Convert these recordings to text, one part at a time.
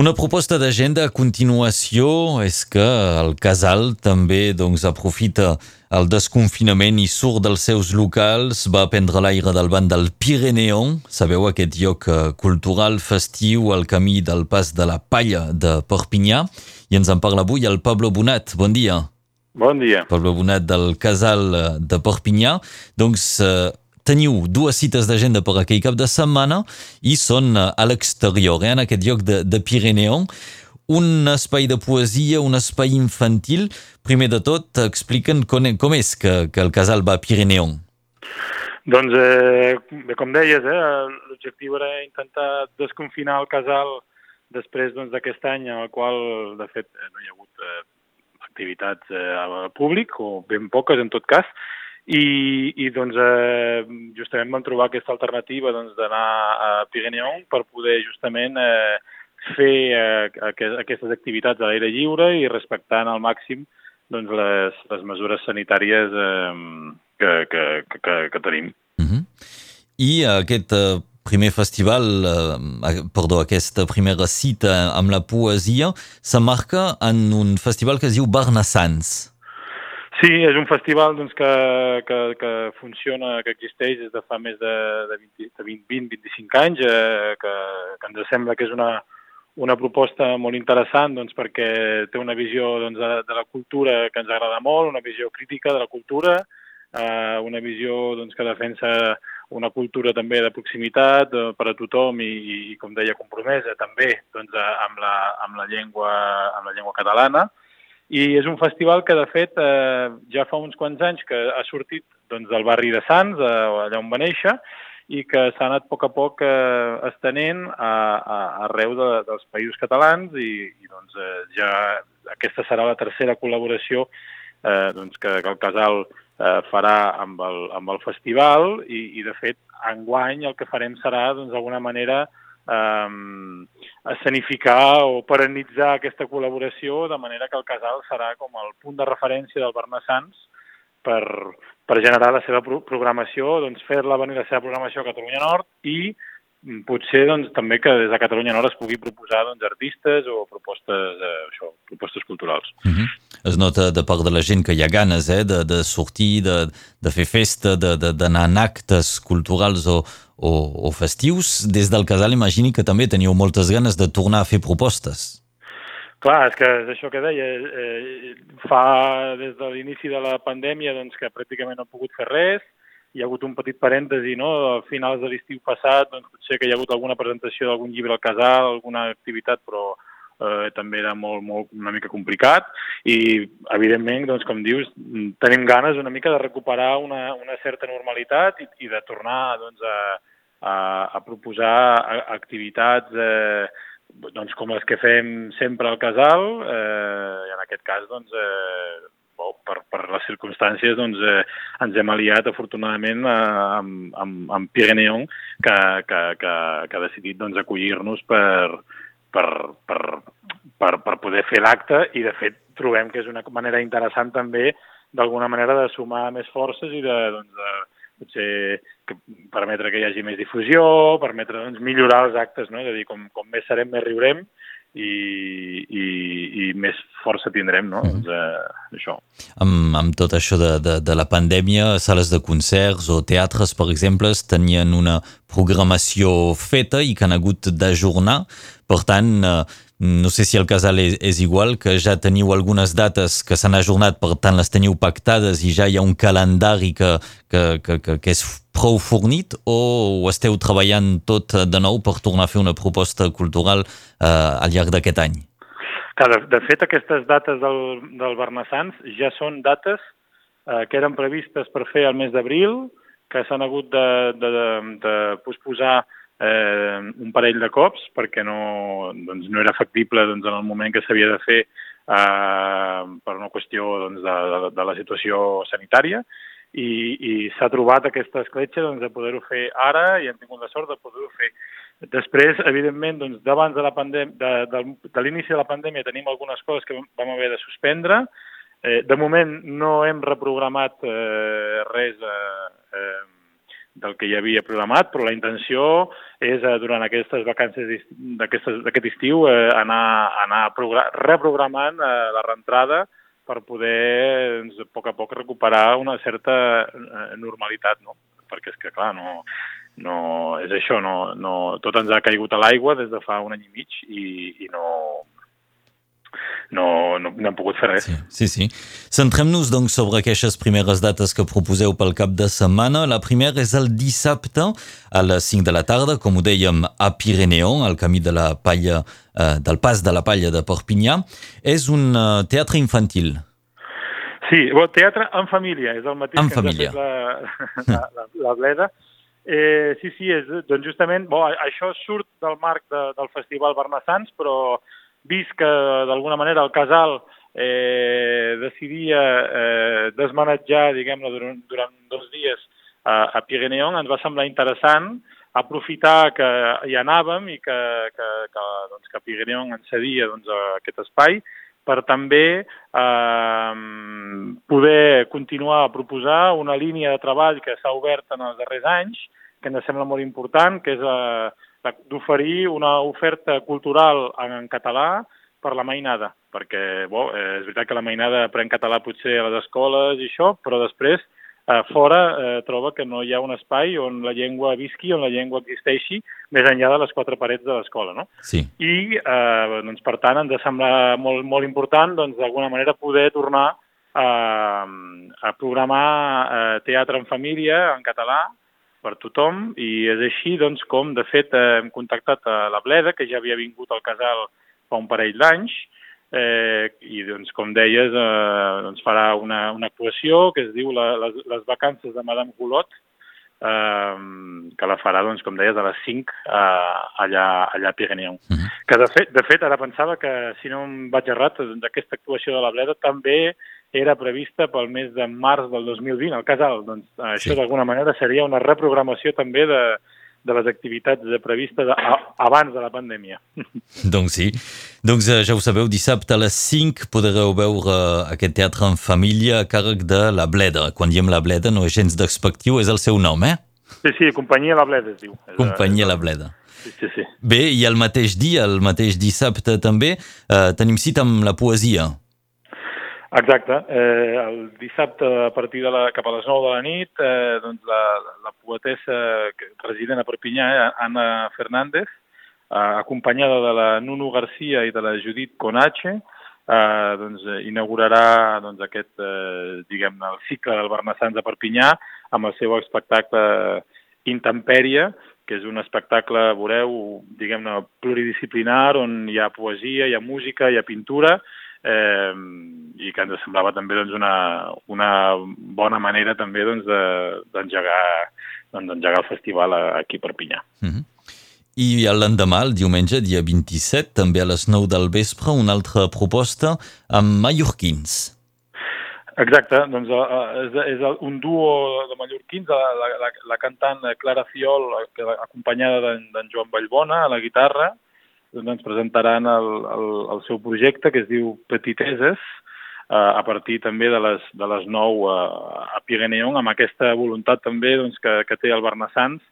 Una proposta d'agenda a continuació és que el casal també doncs, aprofita el desconfinament i surt dels seus locals, va prendre l'aire del banc del Pireneon, sabeu aquest lloc eh, cultural festiu al camí del pas de la Palla de Perpinyà, i ens en parla avui el Pablo Bonat. Bon dia. Bon dia. Pablo Bonat del casal eh, de Perpinyà. Doncs eh, teniu dues cites d'agenda per aquell cap de setmana i són eh, a l'exterior, eh, en aquest lloc de, de Pirineu. Un espai de poesia, un espai infantil. Primer de tot, expliquen com, com és que, que el casal va a Pirineu. Doncs, eh, com deies, eh, l'objectiu era intentar desconfinar el casal després doncs, d'aquest doncs, any, en el qual, de fet, no hi ha hagut eh, activitats eh, al públic, o ben poques en tot cas, i, i doncs, eh, justament vam trobar aquesta alternativa doncs, d'anar a Pirineu per poder justament eh, fer eh, aquestes activitats a l'aire lliure i respectant al màxim doncs, les, les mesures sanitàries eh, que, que, que, que tenim. Uh -huh. I aquest eh, primer festival, eh, perdó, aquesta primera cita amb la poesia s'emmarca en un festival que es diu Barnassans. Sí, és un festival doncs, que, que, que funciona, que existeix des de fa més de, de 20-25 anys, eh, que, que ens sembla que és una, una proposta molt interessant doncs, perquè té una visió doncs, de, de la cultura que ens agrada molt, una visió crítica de la cultura, eh, una visió doncs, que defensa una cultura també de proximitat eh, per a tothom i, i, com deia, compromesa també doncs, amb, la, amb, la llengua, amb la llengua catalana i és un festival que, de fet, eh, ja fa uns quants anys que ha sortit doncs, del barri de Sants, eh, allà on va néixer, i que s'ha anat a poc a poc eh, estenent a, a, arreu de, dels països catalans i, i doncs, eh, ja aquesta serà la tercera col·laboració eh, doncs, que, que el casal eh, farà amb el, amb el festival i, i, de fet, enguany el que farem serà, doncs, d'alguna manera, eh, escenificar o perennitzar aquesta col·laboració de manera que el casal serà com el punt de referència del Bernassans per, per generar la seva programació, doncs fer-la venir la seva programació a Catalunya Nord i mm, potser doncs, també que des de Catalunya Nord es pugui proposar doncs, artistes o propostes, eh, això, propostes culturals. Mm -hmm. Es nota de part de la gent que hi ha ganes eh, de, de sortir, de, de fer festa, d'anar en actes culturals o, o, o festius, des del casal imagini que també teniu moltes ganes de tornar a fer propostes. Clar, és que és això que deia, eh, fa des de l'inici de la pandèmia doncs, que pràcticament no ha pogut fer res, hi ha hagut un petit parèntesi, no?, a finals de l'estiu passat, doncs potser que hi ha hagut alguna presentació d'algun llibre al casal, alguna activitat, però eh, també era molt, molt, una mica complicat i, evidentment, doncs, com dius, tenim ganes una mica de recuperar una, una certa normalitat i, i de tornar doncs, a, a, a proposar activitats eh, doncs, com les que fem sempre al casal, eh, i en aquest cas, doncs, eh, bo, per, per les circumstàncies, doncs, eh, ens hem aliat, afortunadament, eh, amb, amb, amb Pireneon, que, que, que, que ha decidit doncs, acollir-nos per, per, per, per, per poder fer l'acte i, de fet, trobem que és una manera interessant també, d'alguna manera, de sumar més forces i de, doncs, de potser que permetre que hi hagi més difusió, permetre doncs, millorar els actes, no? és a dir, com, com més serem, més riurem i, i, i més força tindrem, no? Mm doncs, eh, això. Amb, amb tot això de, de, de la pandèmia, sales de concerts o teatres, per exemple, tenien una programació feta i que han hagut d'ajornar. Per tant, eh, no sé si el casal és, és igual, que ja teniu algunes dates que s'han ajornat, per tant les teniu pactades i ja hi ha un calendari que, que, que, que, que és prou fornit o esteu treballant tot de nou per tornar a fer una proposta cultural eh, al llarg d'aquest any? de, de fet, aquestes dates del, del Bernassans ja són dates eh, que eren previstes per fer el mes d'abril, que s'han hagut de, de, de, de posposar eh, un parell de cops perquè no, doncs, no era factible doncs, en el moment que s'havia de fer eh, per una qüestió doncs, de, de, de la situació sanitària i, i s'ha trobat aquesta escletxa doncs, de poder-ho fer ara i hem tingut la sort de poder-ho fer. Després, evidentment, doncs, d'abans de la de, de, de l'inici de la pandèmia tenim algunes coses que vam haver de suspendre. Eh, de moment no hem reprogramat eh, res eh, eh, del que hi havia programat, però la intenció és eh, durant aquestes vacances d'aquest estiu eh, anar, anar reprogramant eh, la reentrada per poder doncs, a poc a poc recuperar una certa eh, normalitat, no? Perquè és que, clar, no, no, és això, no, no, tot ens ha caigut a l'aigua des de fa un any i mig i, i no, no, no, no hem pogut fer res. Sí, sí. sí. Centrem-nos, doncs, sobre aquestes primeres dates que proposeu pel cap de setmana. La primera és el dissabte a les 5 de la tarda, com ho dèiem, a Pireneon, al camí de la palla, eh, del pas de la palla de Perpinyà. És un uh, teatre infantil. Sí, bon, teatre en família, és el mateix en que família. la, la, la, la bleda. Eh, sí, sí, és, doncs justament, bo, això surt del marc de, del Festival Bernassans, però vist que d'alguna manera el casal eh, decidia eh, desmanetjar, diguem-ne, durant, durant dos dies a, a Pireneon, ens va semblar interessant aprofitar que hi anàvem i que, que, que, doncs, que Pireneon ens cedia doncs, aquest espai per també eh, poder continuar a proposar una línia de treball que s'ha obert en els darrers anys, que ens sembla molt important, que és eh, d'oferir una oferta cultural en català per la mainada, perquè bo, eh, és veritat que la mainada aprèn català potser a les escoles i això, però després eh, fora eh, troba que no hi ha un espai on la llengua visqui, on la llengua existeixi, més enllà de les quatre parets de l'escola, no? Sí. I, eh, doncs, per tant, ens sembla molt, molt important, doncs, d'alguna manera, poder tornar a, a programar eh, teatre en família, en català, per tothom i és així doncs, com, de fet, hem contactat a la Bleda, que ja havia vingut al casal fa un parell d'anys, eh, i doncs, com deies, eh, doncs farà una, una actuació que es diu la, les, les vacances de Madame Goulot, eh, que la farà, doncs, com deies, a les 5 eh, allà, allà a Pirineu. Uh -huh. Que, de fet, de fet, ara pensava que, si no em vaig errat, doncs, aquesta actuació de la Bleda també era prevista pel mes de març del 2020 al casal. Doncs això sí. d'alguna manera seria una reprogramació també de, de les activitats previstes abans de la pandèmia. Doncs sí. Doncs eh, ja ho sabeu, dissabte a les 5 podreu veure aquest teatre en família a càrrec de La Bleda. Quan diem La Bleda no és gens despectiu, és el seu nom, eh? Sí, sí, Companyia La Bleda es diu. Companyia La Bleda. Sí, sí, sí. Bé, i el mateix dia, el mateix dissabte també, eh, tenim cita amb la poesia. Exacte. Eh, el dissabte, a partir de la, cap a les 9 de la nit, eh, doncs la, la poetessa resident a Perpinyà, eh, Anna Fernández, eh, acompanyada de la Nuno Garcia i de la Judit Conache, eh, doncs, inaugurarà doncs, aquest, eh, diguem-ne, el cicle del Bernassans a Perpinyà amb el seu espectacle Intempèria, que és un espectacle, veureu, diguem-ne, pluridisciplinar, on hi ha poesia, hi ha música, hi ha pintura, eh, i que ens semblava també doncs, una, una bona manera també doncs, d'engegar de, doncs, el festival aquí a Perpinyà. Mm -hmm. I l'endemà, el diumenge, dia 27, també a les 9 del vespre, una altra proposta amb mallorquins. Exacte, doncs és, és un duo de mallorquins, la, la, la cantant Clara Fiol, acompanyada d'en Joan Vallbona a la guitarra, doncs presentaran el, el, el seu projecte que es diu Petiteses, eh, a partir també de les, de les 9 a, a Pireneon, amb aquesta voluntat també doncs, que, que té el Bernassans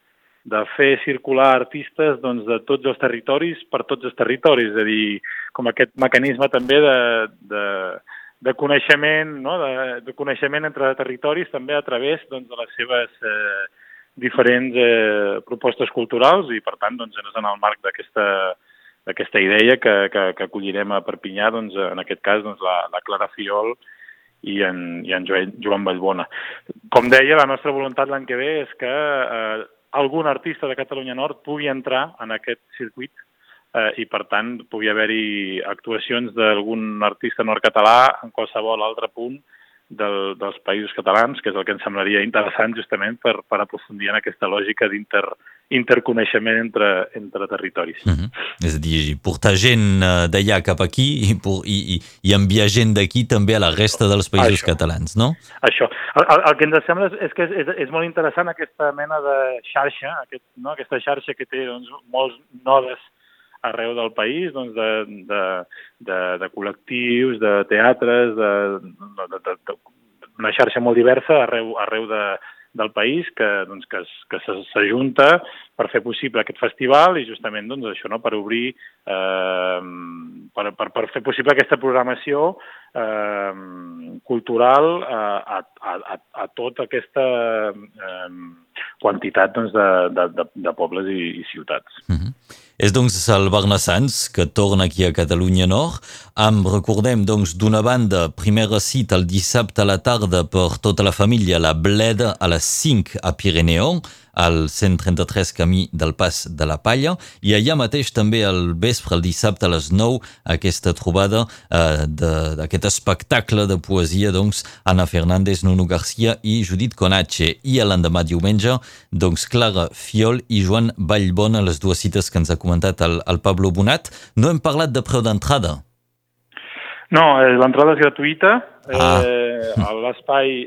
de fer circular artistes doncs, de tots els territoris per tots els territoris, és a dir, com aquest mecanisme també de, de, de coneixement, no? de, de coneixement entre territoris també a través doncs, de les seves eh, diferents eh, propostes culturals i per tant doncs, en el marc d'aquesta d'aquesta idea que, que, que acollirem a Perpinyà, doncs, en aquest cas, doncs, la, la Clara Fiol i en, i en Joan, Joan Vallbona. Com deia, la nostra voluntat l'any que ve és que eh, algun artista de Catalunya Nord pugui entrar en aquest circuit eh, i, per tant, pugui haver-hi actuacions d'algun artista nord-català en qualsevol altre punt del, dels països catalans, que és el que ens semblaria interessant justament per, per aprofundir en aquesta lògica d'inter interconeixement entre, entre territoris. Mm -hmm. És a dir, portar gent eh, d'allà cap aquí i, i, i, i enviar gent d'aquí també a la resta dels països Això. catalans, no? Això. El, el, el que ens sembla és que és, és, és molt interessant aquesta mena de xarxa, aquest, no? aquesta xarxa que té doncs, molts nodes arreu del país, doncs, de, de, de, de col·lectius, de teatres, de, de, de, de, una xarxa molt diversa arreu, arreu de, del país que, doncs, que, que s'ajunta per fer possible aquest festival i justament doncs, això, no? per obrir, eh, per, per, per fer possible aquesta programació eh, cultural a, a, a, a tota aquesta eh, quantitat doncs, de, de, de, de pobles i, i ciutats. Mm -hmm. És doncs el Barnassans que torna aquí a Catalunya Nord amb, recordem, doncs, d'una banda, primera cita el dissabte a la tarda per tota la família, la Bleda a les 5 a Pirineu, al 133 camí del Pas de la Palla, i allà mateix també el vespre, el dissabte a les 9, aquesta trobada eh, d'aquest espectacle de poesia, doncs, Anna Fernández, Nuno Garcia i Judit Conache. I l'endemà diumenge, doncs, Clara Fiol i Joan Vallbona, les dues cites que ens ha comentat el, el Pablo Bonat. No hem parlat de preu d'entrada. No, eh, l'entrada és gratuïta. Ah. Eh,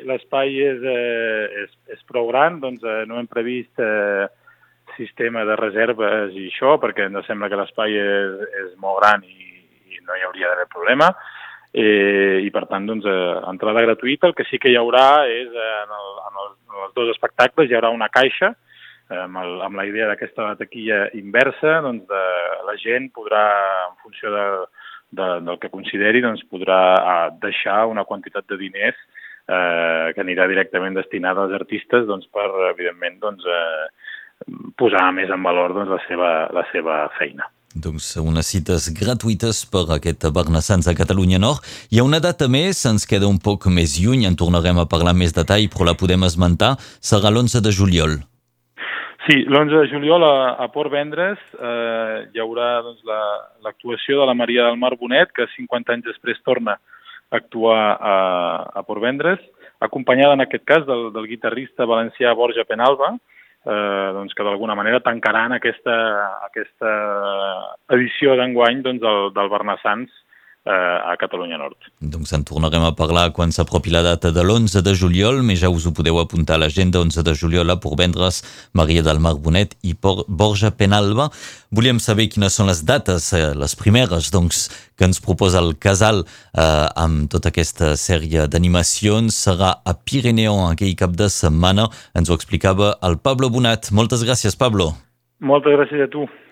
L'espai és, eh, és, és prou gran, doncs eh, no hem previst eh, sistema de reserves i això, perquè ens sembla que l'espai és, és molt gran i, i no hi hauria d'haver problema. Eh, I per tant, doncs, eh, entrada gratuïta. El que sí que hi haurà és, eh, en, el, en, els, en els dos espectacles, hi haurà una caixa eh, amb, el, amb la idea d'aquesta taquilla inversa, doncs de, la gent podrà, en funció de, de, del que consideri, doncs podrà deixar una quantitat de diners eh, que anirà directament destinada als artistes doncs, per, evidentment, doncs, eh, posar més en valor doncs, la, seva, la seva feina. Doncs unes cites gratuïtes per aquest Barnassans a Catalunya Nord. Hi ha una data més, ens queda un poc més lluny, en tornarem a parlar més detall, però la podem esmentar, serà l'11 de juliol. Sí, l'11 de juliol a, a Port Vendres eh, hi haurà doncs, l'actuació la, de la Maria del Mar Bonet, que 50 anys després torna a actuar a, a Port Vendres, acompanyada en aquest cas del, del guitarrista valencià Borja Penalba, eh, doncs, que d'alguna manera tancaran aquesta, aquesta edició d'enguany doncs, del, del Bernassans a Catalunya Nord. Doncs en tornarem a parlar quan s'apropi la data de l'11 de juliol, més ja us ho podeu apuntar a l'agenda 11 de juliol a Portvendres, Maria del Mar Bonet i Por Borja Penalba. Volíem saber quines són les dates, eh, les primeres, doncs, que ens proposa el Casal eh, amb tota aquesta sèrie d'animacions. Serà a Pirineu aquell cap de setmana. Ens ho explicava el Pablo Bonat. Moltes gràcies, Pablo. Moltes gràcies a tu.